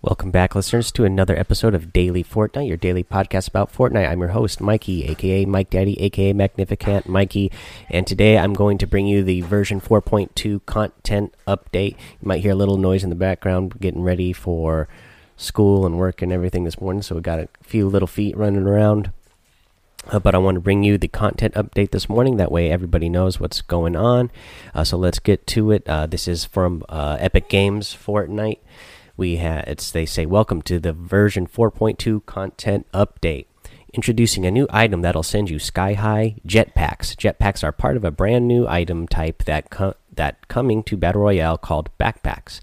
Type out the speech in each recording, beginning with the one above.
Welcome back, listeners, to another episode of Daily Fortnite, your daily podcast about Fortnite. I'm your host, Mikey, aka Mike Daddy, aka Magnificent Mikey, and today I'm going to bring you the version 4.2 content update. You might hear a little noise in the background, getting ready for school and work and everything this morning, so we got a few little feet running around. Uh, but I want to bring you the content update this morning. That way, everybody knows what's going on. Uh, so let's get to it. Uh, this is from uh, Epic Games Fortnite we have it's they say welcome to the version 4.2 content update. Introducing a new item that'll send you sky high jetpacks. Jetpacks are part of a brand new item type that that coming to battle royale called backpacks.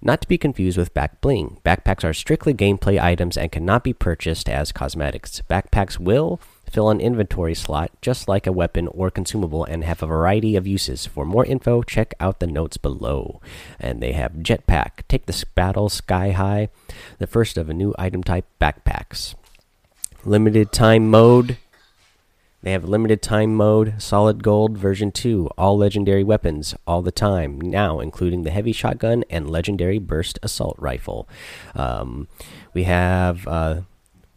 Not to be confused with back bling. Backpacks are strictly gameplay items and cannot be purchased as cosmetics. Backpacks will fill an inventory slot just like a weapon or consumable and have a variety of uses. For more info, check out the notes below. And they have Jetpack, Take the Battle Sky High, the first of a new item type backpacks. Limited time mode. They have limited time mode, solid gold version 2, all legendary weapons all the time, now including the heavy shotgun and legendary burst assault rifle. Um, we have uh,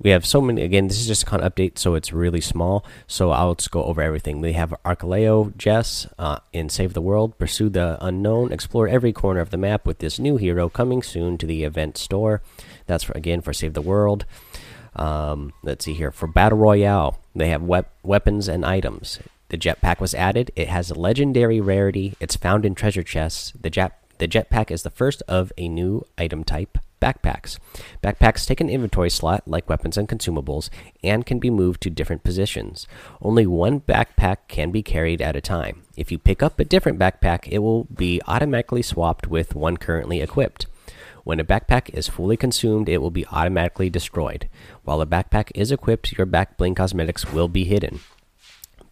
we have so many again this is just a of update so it's really small. So i'll just go over everything. We have Archaeolo Jess uh, in save the world pursue the unknown explore every corner of the map with this new hero coming soon to the event store. That's for, again for save the world. Um, let's see here. For battle royale they have wep weapons and items. The jetpack was added. It has a legendary rarity. It's found in treasure chests. The jet the jetpack is the first of a new item type backpacks. Backpacks take an inventory slot like weapons and consumables and can be moved to different positions. Only one backpack can be carried at a time. If you pick up a different backpack, it will be automatically swapped with one currently equipped. When a backpack is fully consumed, it will be automatically destroyed. While a backpack is equipped, your back bling cosmetics will be hidden.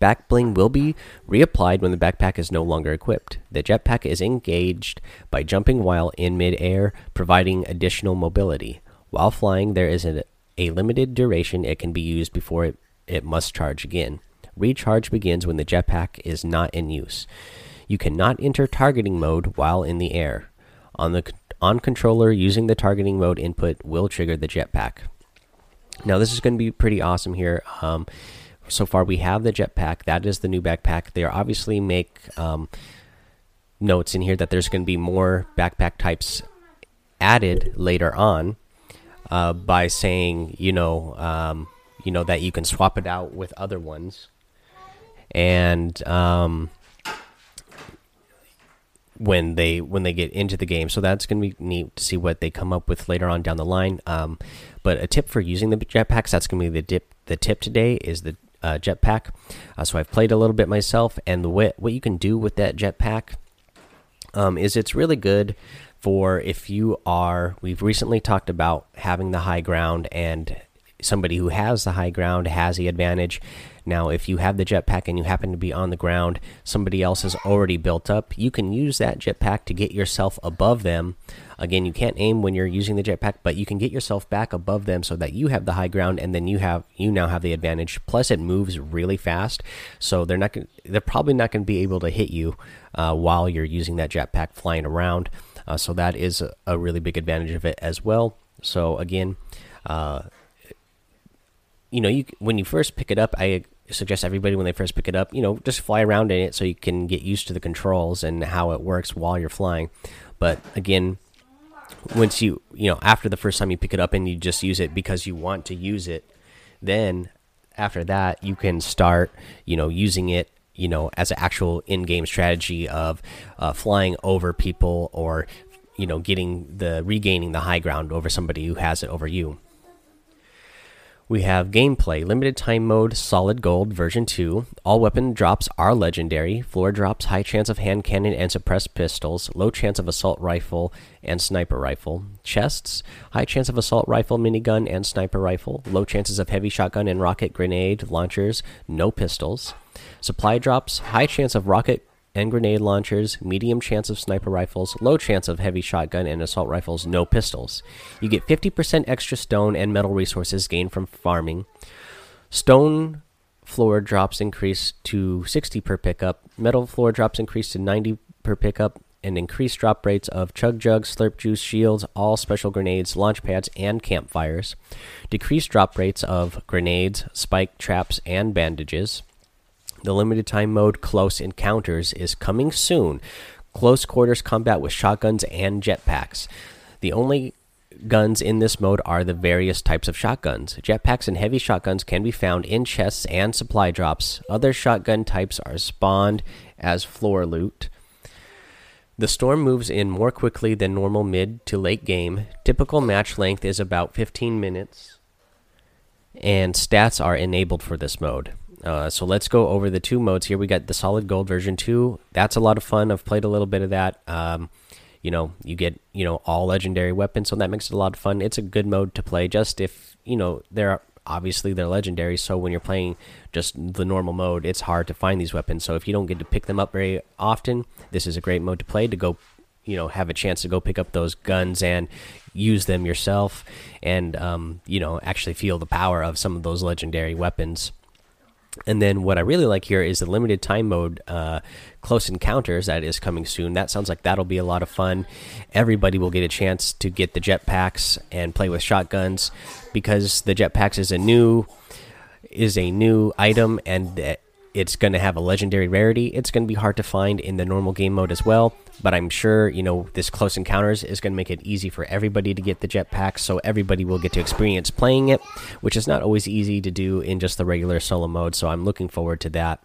Back bling will be reapplied when the backpack is no longer equipped. The jetpack is engaged by jumping while in midair, providing additional mobility. While flying, there is a, a limited duration it can be used before it, it must charge again. Recharge begins when the jetpack is not in use. You cannot enter targeting mode while in the air. On the on controller, using the targeting mode input will trigger the jetpack. Now, this is going to be pretty awesome here. Um, so far we have the jetpack. That is the new backpack. They obviously make um, notes in here that there's going to be more backpack types added later on uh, by saying, you know, um, you know that you can swap it out with other ones, and um, when they when they get into the game. So that's going to be neat to see what they come up with later on down the line. Um, but a tip for using the jetpacks that's going to be the dip. The tip today is the uh, jetpack. Uh, so I've played a little bit myself, and the way, what you can do with that jetpack um, is it's really good for if you are. We've recently talked about having the high ground, and somebody who has the high ground has the advantage. Now, if you have the jetpack and you happen to be on the ground, somebody else has already built up, you can use that jetpack to get yourself above them Again, you can't aim when you're using the jetpack, but you can get yourself back above them so that you have the high ground, and then you have you now have the advantage. Plus, it moves really fast, so they're not they're probably not going to be able to hit you uh, while you're using that jetpack flying around. Uh, so that is a, a, really big advantage of it as well. So again, uh, you know, you when you first pick it up, I suggest everybody when they first pick it up, you know, just fly around in it so you can get used to the controls and how it works while you're flying. But again, once you you know after the first time you pick it up and you just use it because you want to use it then after that you can start you know using it you know as an actual in-game strategy of uh, flying over people or you know getting the regaining the high ground over somebody who has it over you we have gameplay, limited time mode, solid gold, version 2. All weapon drops are legendary. Floor drops, high chance of hand cannon and suppressed pistols, low chance of assault rifle and sniper rifle. Chests, high chance of assault rifle, minigun, and sniper rifle, low chances of heavy shotgun and rocket grenade launchers, no pistols. Supply drops, high chance of rocket and grenade launchers, medium chance of sniper rifles, low chance of heavy shotgun and assault rifles, no pistols. You get 50% extra stone and metal resources gained from farming. Stone floor drops increase to 60 per pickup, metal floor drops increase to 90 per pickup, and increased drop rates of Chug Jug, Slurp Juice, Shields, all special grenades, launch pads, and campfires. Decreased drop rates of grenades, spike traps, and bandages. The limited time mode Close Encounters is coming soon. Close quarters combat with shotguns and jetpacks. The only guns in this mode are the various types of shotguns. Jetpacks and heavy shotguns can be found in chests and supply drops. Other shotgun types are spawned as floor loot. The storm moves in more quickly than normal mid to late game. Typical match length is about 15 minutes, and stats are enabled for this mode. Uh, so let's go over the two modes here. We got the solid gold version 2. That's a lot of fun. I've played a little bit of that. Um, you know you get you know all legendary weapons so that makes it a lot of fun it's a good mode to play just if you know they're obviously they're legendary so when you're playing just the normal mode it's hard to find these weapons so if you don't get to pick them up very often this is a great mode to play to go you know have a chance to go pick up those guns and use them yourself and um, you know actually feel the power of some of those legendary weapons and then what I really like here is the limited time mode, uh, close encounters that is coming soon. That sounds like that'll be a lot of fun. Everybody will get a chance to get the jetpacks and play with shotguns because the jetpacks is a new is a new item and it's going to have a legendary rarity. It's going to be hard to find in the normal game mode as well, but I'm sure, you know, this close encounters is going to make it easy for everybody to get the jetpack, so everybody will get to experience playing it, which is not always easy to do in just the regular solo mode, so I'm looking forward to that.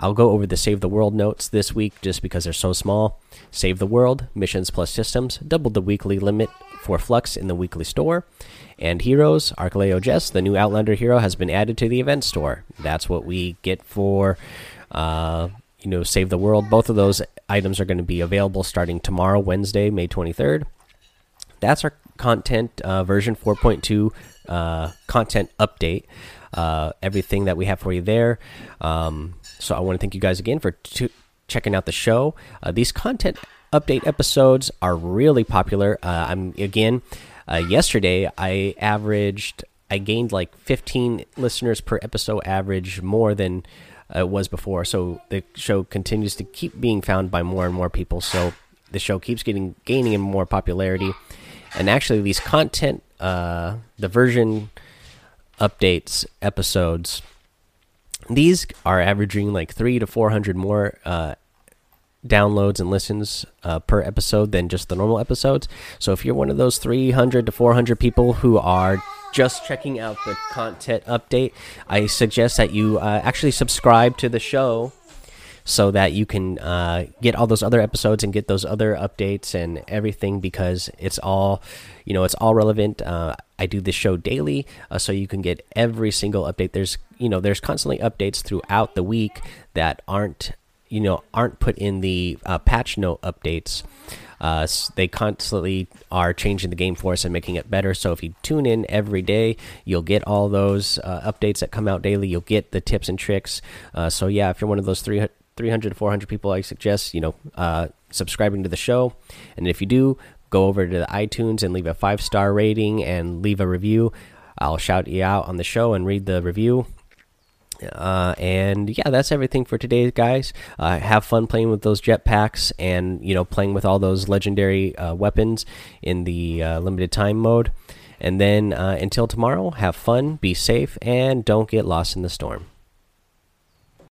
I'll go over the Save the World notes this week just because they're so small. Save the World, missions plus systems, doubled the weekly limit for Flux in the weekly store. And Heroes, Archaeolo Jess, the new Outlander hero, has been added to the event store. That's what we get for, uh, you know, Save the World. Both of those items are going to be available starting tomorrow, Wednesday, May 23rd. That's our content uh, version 4.2 uh, content update. Uh, everything that we have for you there. Um, so I want to thank you guys again for checking out the show. Uh, these content update episodes are really popular. Uh, I'm again uh, yesterday I averaged I gained like 15 listeners per episode average more than uh, it was before. So the show continues to keep being found by more and more people. So the show keeps getting gaining in more popularity. And actually, these content, uh, the version updates episodes these are averaging like three to four hundred more uh, downloads and listens uh, per episode than just the normal episodes. So if you're one of those 300 to 400 people who are just checking out the content update, I suggest that you uh, actually subscribe to the show so that you can uh, get all those other episodes and get those other updates and everything because it's all you know it's all relevant uh, i do this show daily uh, so you can get every single update there's you know there's constantly updates throughout the week that aren't you know aren't put in the uh, patch note updates uh, they constantly are changing the game for us and making it better. So if you tune in every day, you'll get all those uh, updates that come out daily. You'll get the tips and tricks. Uh, so yeah, if you're one of those three 300 to 400 people, I suggest you know uh, subscribing to the show. And if you do, go over to the iTunes and leave a five star rating and leave a review. I'll shout you out on the show and read the review. Uh, and yeah, that's everything for today, guys. Uh, have fun playing with those jetpacks and you know playing with all those legendary uh, weapons in the uh, limited time mode. And then uh, until tomorrow, have fun, be safe, and don't get lost in the storm.